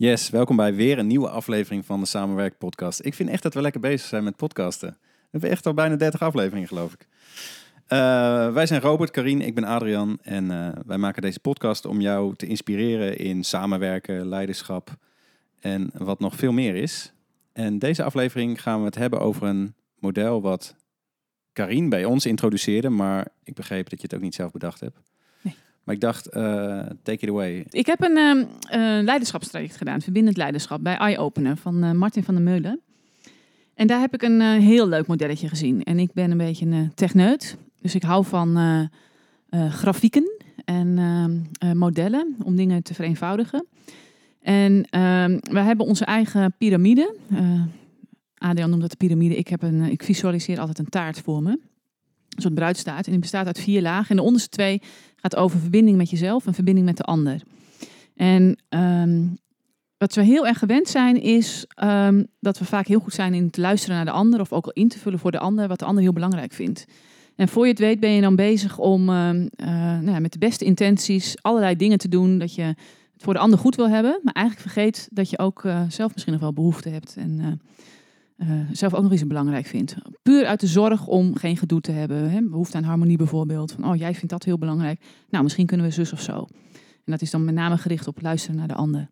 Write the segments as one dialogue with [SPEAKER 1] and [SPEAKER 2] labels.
[SPEAKER 1] Yes, welkom bij weer een nieuwe aflevering van de Samenwerk Podcast. Ik vind echt dat we lekker bezig zijn met podcasten. We hebben echt al bijna 30 afleveringen, geloof ik. Uh, wij zijn Robert, Karin, ik ben Adrian en uh, wij maken deze podcast om jou te inspireren in samenwerken, leiderschap en wat nog veel meer is. En deze aflevering gaan we het hebben over een model wat Karin bij ons introduceerde, maar ik begreep dat je het ook niet zelf bedacht hebt. Maar ik dacht, uh, take it away.
[SPEAKER 2] Ik heb een uh, leiderschapstraject gedaan, verbindend leiderschap, bij Eye-Opener van Martin van der Meulen. En daar heb ik een heel leuk modelletje gezien. En ik ben een beetje een techneut, dus ik hou van grafieken en modellen om dingen te vereenvoudigen. En ehm, we hebben onze eigen piramide. Adrian noemt dat de piramide. Ik, heb een, ik visualiseer altijd een taart voor me. Een soort bruidstaart. En die bestaat uit vier lagen. En de onderste twee gaat over verbinding met jezelf en verbinding met de ander. En ehm, wat we heel erg gewend zijn, is um, dat we vaak heel goed zijn in het luisteren naar de ander. Of ook al in te vullen voor de ander, wat de ander heel belangrijk vindt. En voor je het weet ben je dan bezig om uh, nou ja, met de beste intenties allerlei dingen te doen. Dat je het voor de ander goed wil hebben. Maar eigenlijk vergeet dat je ook uh, zelf misschien nog wel behoefte hebt. En uh, zelf ook nog eens belangrijk vindt. Puur uit de zorg om geen gedoe te hebben. Hè? Behoefte aan harmonie bijvoorbeeld. Oh, jij vindt dat heel belangrijk. Nou, misschien kunnen we zus of zo. En dat is dan met name gericht op luisteren naar de ander.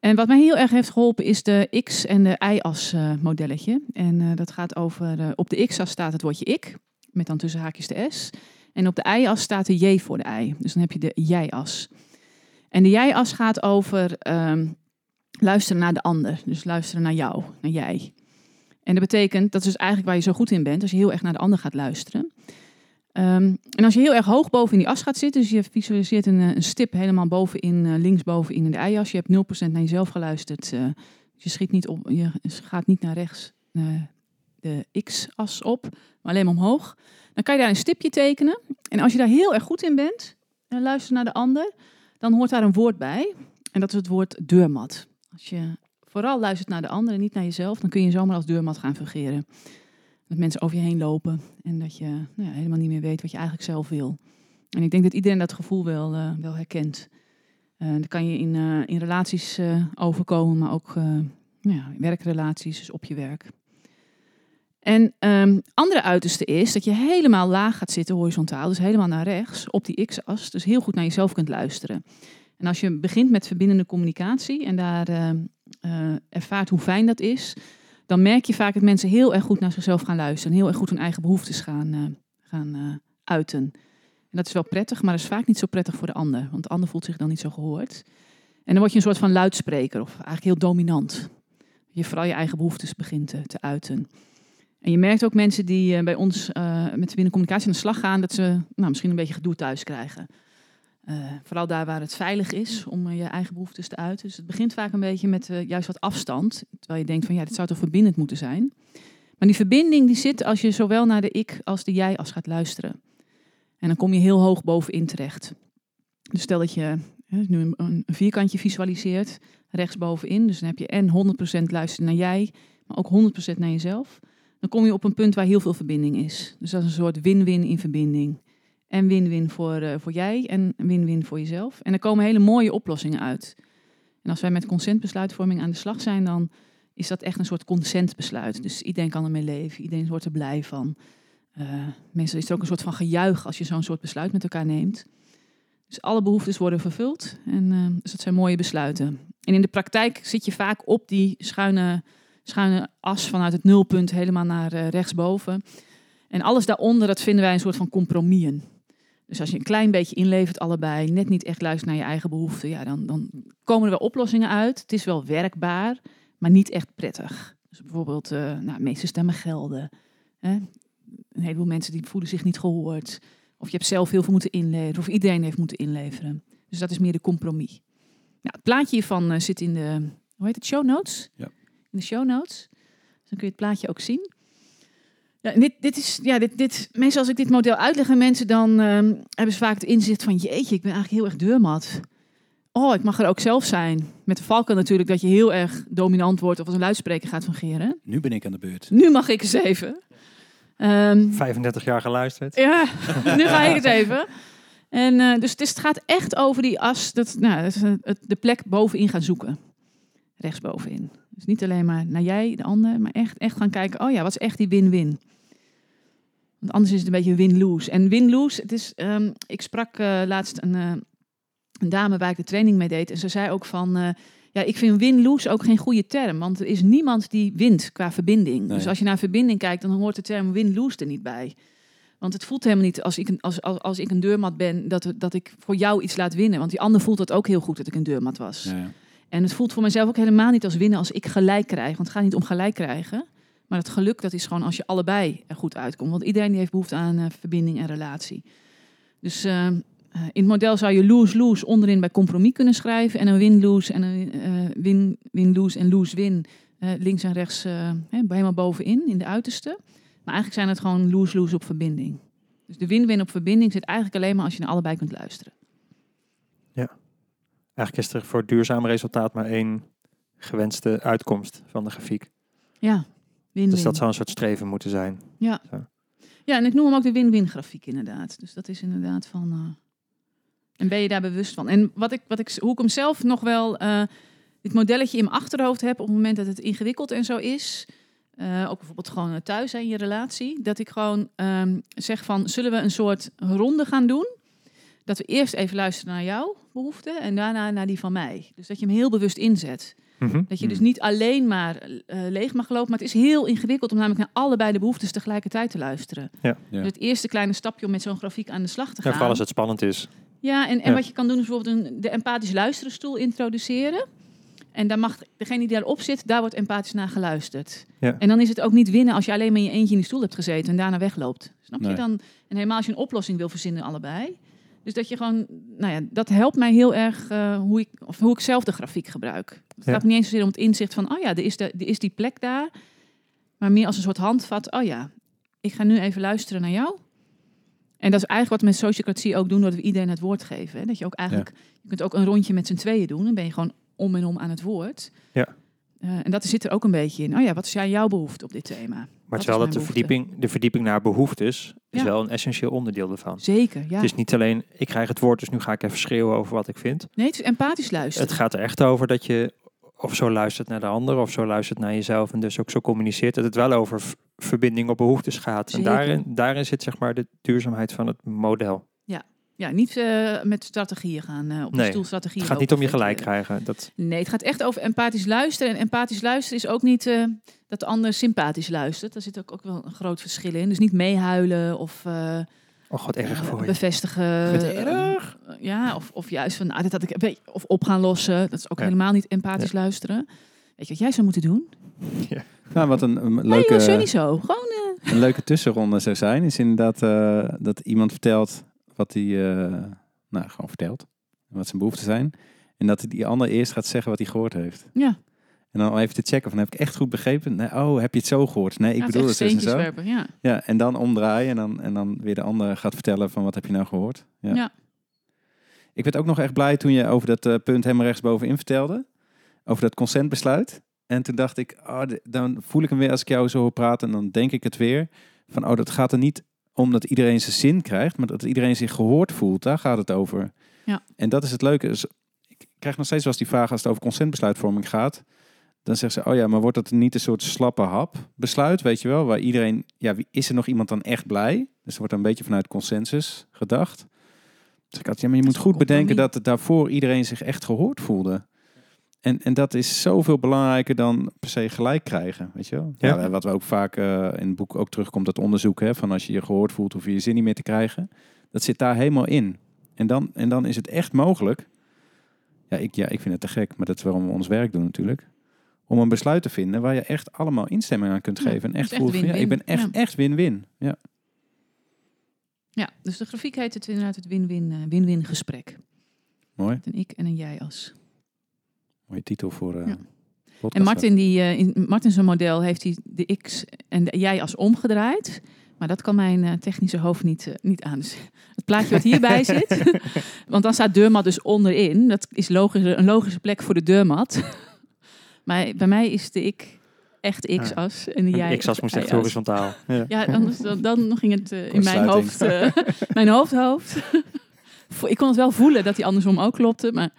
[SPEAKER 2] En wat mij heel erg heeft geholpen is de X- en de Y-as uh, modelletje. En uh, dat gaat over, op de X-as staat het woordje ik, met dan tussen haakjes de S. En op de Y-as staat de J voor de I. Dus dan heb je de jij-as. En de jij-as gaat over um, luisteren naar de ander. Dus luisteren naar jou, naar jij. En dat betekent, dat is dus eigenlijk waar je zo goed in bent, als je heel erg naar de ander gaat luisteren. Um, en als je heel erg hoog boven in die as gaat zitten, dus je visualiseert een, een stip helemaal bovenin, uh, linksbovenin in de ijas, je hebt 0% naar jezelf geluisterd, uh, je, schiet niet op, je gaat niet naar rechts de x-as op, maar alleen maar omhoog. Dan kan je daar een stipje tekenen. En als je daar heel erg goed in bent, en luistert naar de ander, dan hoort daar een woord bij. En dat is het woord deurmat. Als je vooral luistert naar de anderen, niet naar jezelf, dan kun je zomaar als deurmat gaan fungeren. Dat mensen over je heen lopen en dat je nou ja, helemaal niet meer weet wat je eigenlijk zelf wil. En ik denk dat iedereen dat gevoel wel, uh, wel herkent. Uh, dat kan je in, uh, in relaties overkomen, maar ook nou ja, werkrelaties, dus op je werk. En um, andere uiterste is dat je helemaal laag gaat zitten, horizontaal, dus helemaal naar rechts, op die x-as. Dus heel goed naar jezelf kunt luisteren. En als je begint met verbindende communicatie en daar uh, ervaart hoe fijn dat is, dan merk je vaak dat mensen heel erg goed naar zichzelf gaan luisteren. Heel erg goed hun eigen behoeftes gaan, uh, gaan uh, uiten. En dat is wel prettig, maar dat is vaak niet zo prettig voor de ander. Want de ander voelt zich dan niet zo gehoord. En dan word je een soort van luidspreker, of eigenlijk heel dominant. Je vooral je eigen behoeftes begint te, te uiten. En je merkt ook mensen die bij ons met communicatie aan de slag gaan, dat ze nou, misschien een beetje gedoe thuis krijgen. Uh, vooral daar waar het veilig is om uh, je eigen behoeftes te uiten. Dus het begint vaak een beetje met uh, juist wat afstand. Terwijl je denkt van ja, dit zou toch verbindend moeten zijn. Maar die verbinding die zit als je zowel naar de ik als de jij als gaat luisteren. En dan kom je heel hoog bovenin terecht. Dus stel dat je nu een, een, vierkantje visualiseert, rechtsbovenin. Dus dan heb je en 100% luisteren naar jij, maar ook 100% naar jezelf. Dan kom je op een punt waar heel veel verbinding is. Dus dat is een soort win-win in verbinding. En win-win voor, uh, voor jij en win-win voor jezelf. En er komen hele mooie oplossingen uit. En als wij met consentbesluitvorming aan de slag zijn, dan is dat echt een soort consentbesluit. Dus iedereen kan ermee leven, iedereen wordt er blij van. Uh, is er ook een soort van gejuich als je zo'n soort besluit met elkaar neemt. Dus alle behoeftes worden vervuld. En uh, dus dat zijn mooie besluiten. En in de praktijk zit je vaak op die schuine, schuine as vanuit het nulpunt helemaal naar rechtsboven. En alles daaronder, dat vinden wij een soort van compromissen. Dus als je een klein beetje inlevert allebei, net niet echt luistert naar je eigen behoeften, ja, dan, dan komen er wel oplossingen uit. Het is wel werkbaar, maar niet echt prettig. Dus bijvoorbeeld, uh, nou, meeste stemmen gelden. Hè? Een heleboel mensen die voelen zich niet gehoord. Of je hebt zelf heel veel moeten inleveren, of iedereen heeft moeten inleveren. Dus dat is meer de compromis. Nou, het plaatje hiervan uh, zit in de, hoe heet het, show notes?
[SPEAKER 1] Ja.
[SPEAKER 2] In de show notes. Dus dan kun je het plaatje ook zien. Ja, dit, dit is, ja, dit, dit, meestal als ik dit model uitleg aan mensen, dan um, hebben ze vaak het inzicht van, jeetje, ik ben eigenlijk heel erg deurmat. Oh, ik mag er ook zelf zijn. Met de valken natuurlijk dat je heel erg dominant wordt of als een luidspreker gaat fungeren.
[SPEAKER 1] Nu ben ik aan de beurt.
[SPEAKER 2] Nu mag ik eens even. Um,
[SPEAKER 3] 35 jaar geluisterd.
[SPEAKER 2] Ja, nu ga ik het even. En uh, dus het, is, het gaat echt over die as, dat, nou, dat, het, de plek bovenin gaan zoeken. rechtsbovenin. Dus niet alleen maar naar jij, de ander, maar echt, echt gaan kijken, oh ja, wat is echt die win-win? Want anders is het een beetje win-lose. En win-lose, het is, ehm, ik sprak eh, laatst een, eh, een dame waar ik de training mee deed en ze zei ook van, eh, ja, ik vind win-lose ook geen goede term, want er is niemand die wint qua verbinding.
[SPEAKER 1] Nee.
[SPEAKER 2] Dus als je naar verbinding kijkt, dan hoort de term win-lose er niet bij. Want het voelt helemaal niet als ik een, als, als, als ik een deurmat ben, dat, dat ik voor jou iets laat winnen. Want die ander voelt het ook heel goed dat ik een deurmat was.
[SPEAKER 1] Ja, ja.
[SPEAKER 2] En het voelt voor mezelf ook helemaal niet als winnen als ik gelijk krijg. Want het gaat niet om gelijk krijgen. Maar het geluk, dat is gewoon als je allebei er goed uitkomt. Want iedereen die heeft behoefte aan eh, verbinding en relatie. Dus eh, eh, in het model zou je lose-lose onderin bij compromis kunnen schrijven. En een win-lose en een eh, win- win-lose en lose-win links en rechts helemaal bovenin, in de uiterste. Maar eigenlijk zijn het gewoon lose-lose op verbinding. Dus de win-win op verbinding zit eigenlijk alleen maar als je naar allebei kunt luisteren.
[SPEAKER 3] Eigenlijk is er voor duurzaam resultaat maar één gewenste uitkomst van de grafiek.
[SPEAKER 2] Ja, win-win.
[SPEAKER 3] Dus dat zou een soort streven moeten zijn.
[SPEAKER 2] Ja, en ik noem hem ook de win-win grafiek inderdaad. Dus dat is inderdaad van... eh, en ben je daar bewust van? En wat ik, wat ik, hoe ik hem zelf nog wel... eh, dit modelletje in mijn achterhoofd heb op het moment dat het ingewikkeld en zo is... eh, ook bijvoorbeeld gewoon eh, thuis in je relatie. Dat ik gewoon ehm, zeg van, zullen we een soort ronde gaan doen? Dat we eerst even luisteren naar jouw behoeften en daarna naar die van mij. Dus dat je hem heel bewust inzet.
[SPEAKER 3] Mhm.
[SPEAKER 2] Dat je dus
[SPEAKER 1] Hmm.
[SPEAKER 2] niet alleen maar eh, leeg mag lopen. Maar het is heel ingewikkeld om namelijk naar allebei de behoeftes tegelijkertijd te luisteren.
[SPEAKER 3] Ja.
[SPEAKER 1] Ja.
[SPEAKER 2] Dus het eerste kleine stapje om met zo'n grafiek aan de slag te
[SPEAKER 3] Ja,
[SPEAKER 2] gaan.
[SPEAKER 3] vooral als het spannend is.
[SPEAKER 2] Ja, en, en
[SPEAKER 3] Ja.
[SPEAKER 2] wat je kan doen is bijvoorbeeld een, de empathisch luisteren stoel introduceren. En daar mag degene die daarop zit, daar wordt empathisch naar geluisterd.
[SPEAKER 3] Ja.
[SPEAKER 2] En dan is het ook niet winnen als je alleen maar in je eentje in die stoel hebt gezeten en daarna wegloopt. Snap
[SPEAKER 1] Nee.
[SPEAKER 2] je dan? En helemaal als je een oplossing wil verzinnen, allebei. Dus dat je gewoon, nou ja, dat helpt mij heel erg eh, hoe, ik, of hoe ik zelf de grafiek gebruik. Het
[SPEAKER 3] Ja.
[SPEAKER 2] gaat niet eens zozeer om het inzicht van, oh ja, er is, de, er is die plek daar. Maar meer als een soort handvat, oh ja, ik ga nu even luisteren naar jou. En dat is eigenlijk wat we met sociocratie ook doen, doordat we iedereen het woord geven. Hè? Dat je ook eigenlijk, je kunt ook een rondje met z'n tweeën doen. Dan ben je gewoon om en om aan het woord.
[SPEAKER 3] Ja.
[SPEAKER 2] Eh, en dat zit er ook een beetje in. Oh ja, wat is jij- jouw behoefte op dit thema?
[SPEAKER 3] Maar terwijl dat de verdieping, de verdieping naar behoeftes is
[SPEAKER 2] Ja.
[SPEAKER 3] wel een essentieel onderdeel ervan.
[SPEAKER 2] Zeker, ja.
[SPEAKER 3] Het is niet alleen, ik krijg het woord, dus nu ga ik even schreeuwen over wat ik vind.
[SPEAKER 2] Nee, het is empathisch luisteren.
[SPEAKER 3] Het gaat er echt over dat je of zo luistert naar de ander, of zo luistert naar jezelf en dus ook zo communiceert. Dat het wel over verbinding op behoeftes gaat. En daarin, daarin zit zeg maar de duurzaamheid van het model.
[SPEAKER 2] Ja, niet eh, met strategieën gaan, eh, op de
[SPEAKER 3] Nee,
[SPEAKER 2] stoel strategieën
[SPEAKER 3] Het gaat niet om je gelijk
[SPEAKER 2] vertellen.
[SPEAKER 3] krijgen. Dat,
[SPEAKER 2] Nee, het gaat echt over empathisch luisteren. En empathisch luisteren is ook niet eh, dat de ander sympathisch luistert. Daar zit ook, ook wel een groot verschil in. Dus niet meehuilen of eh,
[SPEAKER 3] oh, wat erg
[SPEAKER 2] eh,
[SPEAKER 3] voor je.
[SPEAKER 2] bevestigen.
[SPEAKER 1] Wat
[SPEAKER 2] Eh,
[SPEAKER 1] erg.
[SPEAKER 2] ja, of, of juist van, nou, dit had ik, of op gaan lossen. Dat is ook
[SPEAKER 3] Ja.
[SPEAKER 2] helemaal niet empathisch luisteren. Weet je wat jij zou moeten doen?
[SPEAKER 1] Nou, wat een, een
[SPEAKER 2] Nee,
[SPEAKER 1] leuke...
[SPEAKER 2] joh, zo niet zo. Gewoon, eh,
[SPEAKER 1] een leuke tussenronde zou zijn, is inderdaad eh, dat iemand vertelt wat hij, eh, nou, gewoon vertelt. Wat zijn behoeften zijn. En dat die ander eerst gaat zeggen wat hij gehoord heeft.
[SPEAKER 2] ja,
[SPEAKER 1] En dan even te checken van, heb ik echt goed begrepen? Nee, oh, heb je het zo gehoord? Nee, ik
[SPEAKER 2] ja, het
[SPEAKER 1] bedoel
[SPEAKER 2] echt
[SPEAKER 1] het dus en zo.
[SPEAKER 2] werpen. Ja.
[SPEAKER 1] Ja, en dan omdraaien en dan, en dan weer de ander gaat vertellen van, wat heb je nou gehoord? Ja.
[SPEAKER 2] Ja.
[SPEAKER 1] Ik werd ook nog echt blij toen je over dat eh, punt helemaal rechtsbovenin vertelde. Over dat consentbesluit. En toen dacht ik, oh, dan voel ik hem weer als ik jou zo hoor praten. En dan denk ik het weer. Van, oh, dat gaat er niet om dat iedereen zijn zin krijgt. Maar dat iedereen zich gehoord voelt. Daar gaat het over.
[SPEAKER 2] Ja.
[SPEAKER 1] En dat is het leuke. Dus ik krijg nog steeds wel eens die vraag als het over consentbesluitvorming gaat. Dan zeggen ze, oh ja, maar wordt dat niet een soort slappe hap besluit, weet je wel? Waar iedereen, ja, wie, is er nog iemand dan echt blij? Dus er wordt een beetje vanuit consensus gedacht. Dus ik had, ja, maar je moet
[SPEAKER 2] is
[SPEAKER 1] goed bedenken dat het daarvoor iedereen zich echt gehoord voelde. En, en dat is zoveel belangrijker dan per se gelijk krijgen, weet je wel?
[SPEAKER 3] Ja.
[SPEAKER 1] Ja. wat we ook vaak eh, in het boek ook terugkomt, dat onderzoek, hè, van als je je gehoord voelt, hoef je je zin niet meer te krijgen. Dat zit daar helemaal in. En dan, en dan is het echt mogelijk. Ja ik, ja, ik vind het te gek, maar dat is waarom we ons werk doen natuurlijk. Om een besluit te vinden waar je echt allemaal instemming aan kunt
[SPEAKER 2] Ja,
[SPEAKER 1] geven. En echt voelt ja, ik ben echt, echt win-win. Ja.
[SPEAKER 2] ja, dus de grafiek heet het inderdaad het win-win eh, win-win gesprek.
[SPEAKER 1] Mooi.
[SPEAKER 2] Een ik en een jij als.
[SPEAKER 1] Mooie titel voor
[SPEAKER 2] Ja.
[SPEAKER 1] podcast.
[SPEAKER 2] En Martin, die, eh, in Martin zijn model heeft hij de X en de jij als omgedraaid. Maar dat kan mijn eh, technische hoofd niet, niet aan. Dus het plaatje wat hierbij zit. Want dan staat deurmat dus onderin. Dat is logisch, een logische plek voor de deurmat. maar bij mij is de ik echt X-as. En de jij
[SPEAKER 3] x-as moest echt horizontaal. Ja.
[SPEAKER 2] Ja, anders, dan, dan ging het in mijn hoofd. mijn hoofd, hoofd. ik kon het wel voelen dat hij andersom ook klopte. Maar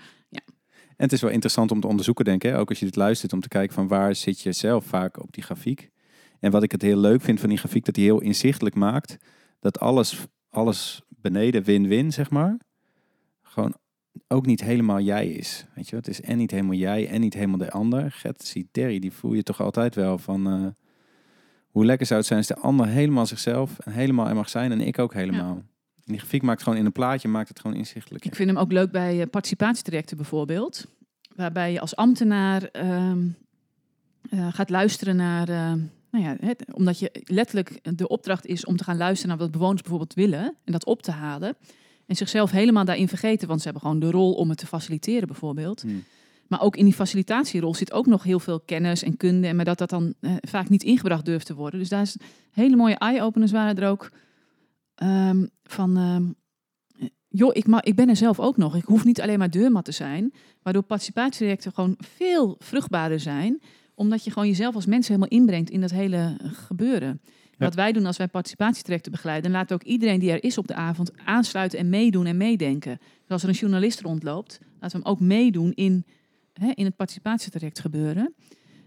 [SPEAKER 1] En het is wel interessant om te onderzoeken, denk ik. Ook als je dit luistert, om te kijken van waar zit je zelf vaak op die grafiek. En wat ik het heel leuk vind van die grafiek, dat die heel inzichtelijk maakt. Dat alles, alles beneden win-win, zeg maar. Gewoon ook niet helemaal jij is. Weet je, het is en niet helemaal jij en niet helemaal de ander. Get, Terry, die voel je toch altijd wel van... eh, hoe lekker zou het zijn als de ander helemaal zichzelf en helemaal er mag zijn en ik ook helemaal. En die grafiek maakt gewoon in een plaatje, maakt het gewoon inzichtelijk.
[SPEAKER 2] Ik vind hem ook leuk bij eh, participatietrajecten bijvoorbeeld. Waarbij je als ambtenaar ehm, eh, gaat luisteren naar... eh, nou ja, het, omdat je letterlijk de opdracht is om te gaan luisteren naar wat bewoners bijvoorbeeld willen. En dat op te halen. En zichzelf helemaal daarin vergeten. Want ze hebben gewoon de rol om het te faciliteren bijvoorbeeld.
[SPEAKER 1] Hmm.
[SPEAKER 2] Maar ook in die facilitatierol zit ook nog heel veel kennis en kunde. En maar dat dat dan eh, vaak niet ingebracht durft te worden. Dus daar is hele mooie eye-openers waren er ook. Ehm, van, ehm, joh, ik, ma ik ben er zelf ook nog. Ik hoef niet alleen maar deurmat te zijn. Waardoor participatietrajecten gewoon veel vruchtbaarder zijn. Omdat je gewoon jezelf als mens helemaal inbrengt in dat hele gebeuren.
[SPEAKER 3] Ja.
[SPEAKER 2] Wat wij doen als wij participatietrajecten begeleiden, laten ook iedereen die er is op de avond aansluiten en meedoen en meedenken. Dus als er een journalist rondloopt, laten we hem ook meedoen in, hè, in het participatietraject gebeuren.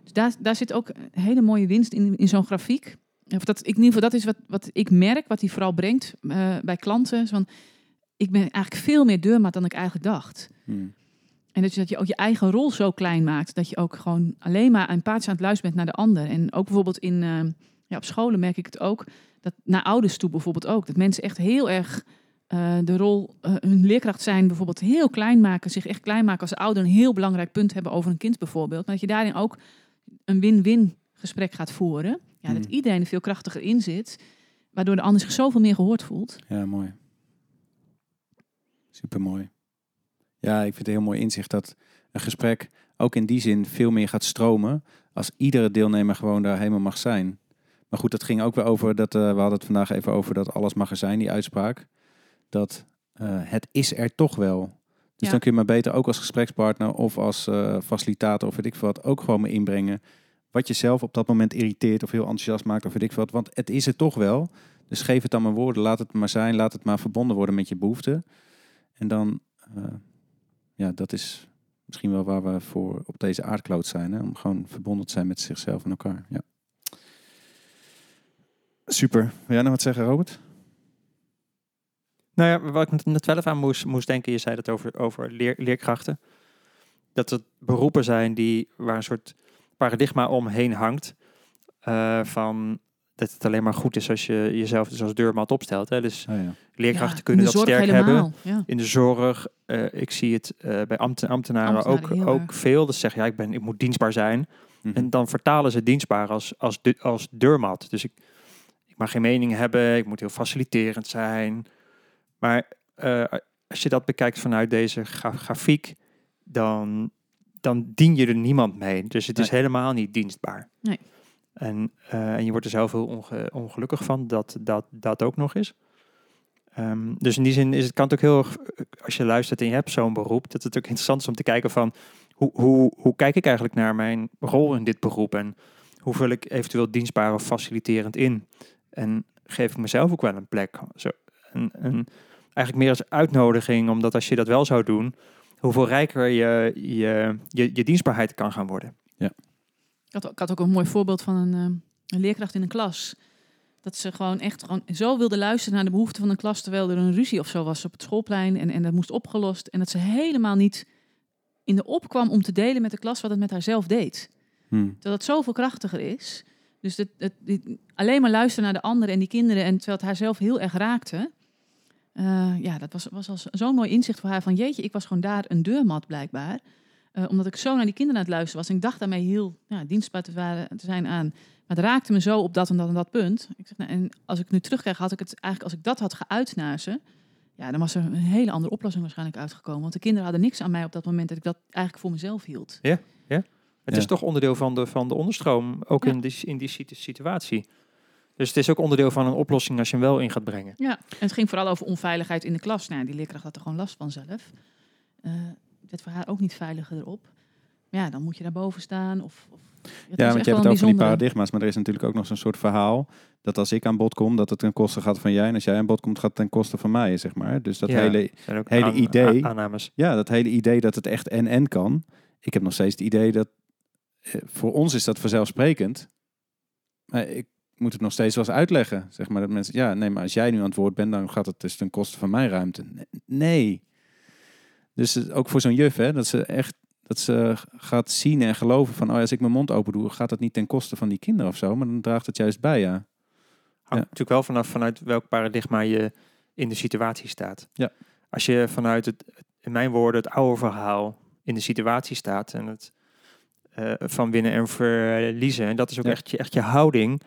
[SPEAKER 2] Dus daar, daar zit ook een hele mooie winst in, in zo'n grafiek. Of dat, ik, in ieder geval, dat is wat, wat ik merk, wat hij vooral brengt eh, bij klanten. Is Van, ik ben eigenlijk veel meer deurmaat dan ik eigenlijk dacht.
[SPEAKER 1] Hmm.
[SPEAKER 2] En dat je, dat je ook je eigen rol zo klein maakt. Dat je ook gewoon alleen maar een paardje aan het luisteren bent naar de ander. En ook bijvoorbeeld in, eh, ja, op scholen merk ik het ook. Dat naar ouders toe bijvoorbeeld ook. Dat mensen echt heel erg eh, de rol, hun leerkracht zijn bijvoorbeeld heel klein maken. Zich echt klein maken als ouder een heel belangrijk punt hebben over een kind bijvoorbeeld. Maar dat je daarin ook een win-win gesprek gaat voeren. Ja, dat
[SPEAKER 1] Hmm.
[SPEAKER 2] iedereen er veel krachtiger in zit. Waardoor de ander zich zoveel meer gehoord voelt.
[SPEAKER 1] Ja, mooi. Super mooi. Ja, ik vind het een heel mooi inzicht dat een gesprek ook in die zin veel meer gaat stromen als iedere deelnemer gewoon daar helemaal mag zijn. Maar goed, dat ging ook weer over dat eh, we hadden het vandaag even over dat alles mag er zijn, die uitspraak. Dat eh, het is er toch wel. Dus
[SPEAKER 2] Ja.
[SPEAKER 1] dan kun je maar beter ook als gesprekspartner of als eh, facilitator of weet ik veel wat ook gewoon mee inbrengen. Wat je zelf op dat moment irriteert of heel enthousiast maakt of weet ik wat. Want het is er toch wel. Dus geef het dan maar woorden. Laat het maar zijn. Laat het maar verbonden worden met je behoeften. En dan, eh, ja, dat is misschien wel waar we voor op deze aardkloot zijn. Hè? Om gewoon verbonden te zijn met zichzelf en elkaar. Ja. Super. Wil jij nog wat zeggen, Robert?
[SPEAKER 3] Nou ja, wat ik net wel even aan moest, denken, je zei het over, over leer, leerkrachten. Dat het beroepen zijn die, waar een soort paradigma omheen hangt. eh, van dat het alleen maar goed is als je jezelf dus als deurmat opstelt. Hè. Dus
[SPEAKER 1] Oh, ja.
[SPEAKER 3] leerkrachten
[SPEAKER 2] Ja,
[SPEAKER 3] kunnen dat sterk hebben.
[SPEAKER 2] Ja.
[SPEAKER 3] In de zorg, eh, ik zie het eh, bij ambten- ambtenaren, ook, ook
[SPEAKER 2] erg.
[SPEAKER 3] veel. Dat ze zeggen, ja, ik, ben, ik moet dienstbaar zijn.
[SPEAKER 1] Mhm.
[SPEAKER 3] En dan vertalen ze dienstbaar als, als, de, als deurmat. Dus ik, ik mag geen mening hebben, ik moet heel faciliterend zijn. Maar eh, als je dat bekijkt vanuit deze gra- grafiek, dan, dan dien je er niemand mee. Dus het is helemaal niet dienstbaar.
[SPEAKER 2] Nee.
[SPEAKER 3] En, eh, en je wordt er zelf heel onge- ongelukkig van dat dat, dat ook nog is. Ehm, dus in die zin is het, kan het ook heel erg, eh, als je luistert en je hebt zo'n beroep, dat het ook interessant is om te kijken van hoe, hoe, hoe kijk ik eigenlijk naar mijn rol in dit beroep en hoe vul ik eventueel dienstbaar of faciliterend in? En geef ik mezelf ook wel een plek? Zo, en, en eigenlijk meer als uitnodiging, omdat als je dat wel zou doen, hoeveel rijker je, je, je, je dienstbaarheid kan gaan worden.
[SPEAKER 2] Ik had, ik had ook een mooi voorbeeld van een, eh, een leerkracht in een klas. Dat ze gewoon echt gewoon zo wilde luisteren naar de behoeften van een klas... terwijl er een ruzie of zo was op het schoolplein en, en dat moest opgelost. En dat ze helemaal niet in de opkwam om te delen met de klas wat het met haarzelf deed.
[SPEAKER 1] Hmm.
[SPEAKER 2] Terwijl het zoveel krachtiger is. Dus het, het, die- alleen maar luisteren naar de anderen en die kinderen... en terwijl het haar zelf heel erg raakte... Eh, ja, dat was, was als zo'n mooi inzicht voor haar van... jeetje, ik was gewoon daar een deurmat blijkbaar... Eh, omdat ik zo naar die kinderen aan het luisteren was. En ik dacht daarmee heel ja, dienstbaar te, waren, te zijn aan. Maar het raakte me zo op dat en dat en dat punt. Ik zeg, nou, en als ik nu terugkrijg, had ik het eigenlijk, als ik dat had geuit naar ze. Ja, dan was er een hele andere oplossing waarschijnlijk uitgekomen. Want de kinderen hadden niks aan mij op dat moment dat ik dat eigenlijk voor mezelf hield.
[SPEAKER 3] Het
[SPEAKER 1] Ja.
[SPEAKER 3] is toch onderdeel van de, van de onderstroom, ook
[SPEAKER 2] Ja.
[SPEAKER 3] in, die, in die situ- situatie. Dus het is ook onderdeel van een oplossing als je hem wel in gaat brengen.
[SPEAKER 2] Ja, en het ging vooral over onveiligheid in de klas. Nou, die leerkracht had er gewoon last van zelf. Eh het werd voor haar ook niet veiliger erop. Maar ja, dan moet je daarboven staan. Of, of
[SPEAKER 1] Ja, want je hebt het over die paradigma's, maar er is natuurlijk ook nog zo'n soort verhaal dat als ik aan bod kom, dat het ten koste gaat van jij. En als jij aan bod komt, gaat het ten koste van mij, zeg maar. Dus dat
[SPEAKER 3] Ja.
[SPEAKER 1] hele, hele
[SPEAKER 3] aan-
[SPEAKER 1] idee-
[SPEAKER 3] a- aannames.
[SPEAKER 1] ja, dat hele idee dat het echt en-en kan. Ik heb nog steeds het idee dat, eh, voor ons is dat vanzelfsprekend. Maar ik moet het nog steeds wel eens uitleggen. Zeg maar dat mensen, ja, nee, maar als jij nu aan het woord bent, dan gaat het dus ten koste van mijn ruimte. Nee. Dus ook voor zo'n juf, hè, dat ze echt dat ze gaat zien en geloven van, oh, als ik mijn mond open doe, gaat dat niet ten koste van die kinderen of zo, maar dan draagt het juist bij, ja.
[SPEAKER 3] Hangt
[SPEAKER 1] Ja.
[SPEAKER 3] natuurlijk wel vanaf vanuit welk paradigma je in de situatie staat.
[SPEAKER 1] Ja.
[SPEAKER 3] Als je vanuit het, in mijn woorden, het oude verhaal in de situatie staat en het eh, van winnen en verliezen, en dat is ook
[SPEAKER 1] Ja.
[SPEAKER 3] echt, je, echt je houding,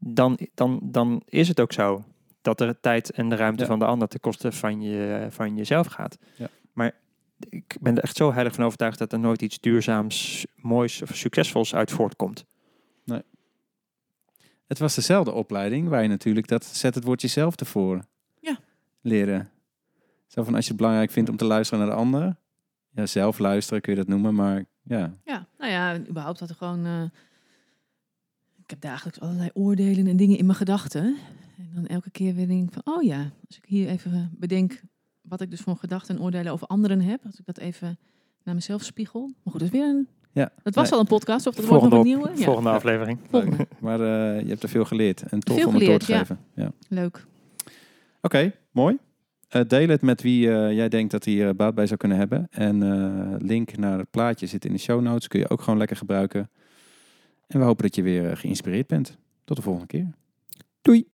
[SPEAKER 3] dan, dan, dan is het ook zo dat de tijd en de ruimte
[SPEAKER 1] Ja.
[SPEAKER 3] van de ander ten koste van, je, van jezelf gaat.
[SPEAKER 1] Ja.
[SPEAKER 3] Maar ik ben er echt zo heilig van overtuigd dat er nooit iets duurzaams, moois of succesvols uit voortkomt.
[SPEAKER 1] Het was dezelfde opleiding waar je natuurlijk dat zet het woordje zelf tevoren
[SPEAKER 2] Ja.
[SPEAKER 1] leren. Zo van als je het belangrijk vindt om te luisteren naar de ander. Ja, zelf luisteren kun je dat noemen, maar ja.
[SPEAKER 2] Ja, nou ja, überhaupt dat er gewoon... eh, ik heb dagelijks allerlei oordelen en dingen in mijn gedachten. En dan elke keer weer denk ik van, oh ja, als ik hier even bedenk wat ik dus voor gedachten en oordelen over anderen heb, als ik dat even naar mezelf spiegel. Maar goed, dat is weer een...
[SPEAKER 1] Ja.
[SPEAKER 2] Dat was
[SPEAKER 1] Nee.
[SPEAKER 2] al een podcast, of dat wordt nog
[SPEAKER 3] Volgende,
[SPEAKER 2] een
[SPEAKER 3] op-
[SPEAKER 2] nieuwe? Ja.
[SPEAKER 3] volgende aflevering.
[SPEAKER 2] Volgende.
[SPEAKER 1] Maar eh, je hebt er veel geleerd en tof
[SPEAKER 2] Veel
[SPEAKER 1] om het door te geven. Ja.
[SPEAKER 2] Leuk.
[SPEAKER 1] Oké, mooi. Eh, deel het met wie eh, jij denkt dat hij er baat bij zou kunnen hebben. En eh, link naar het plaatje zit in de show notes. Kun je ook gewoon lekker gebruiken. En we hopen dat je weer eh, geïnspireerd bent. Tot de volgende keer.
[SPEAKER 3] Doei!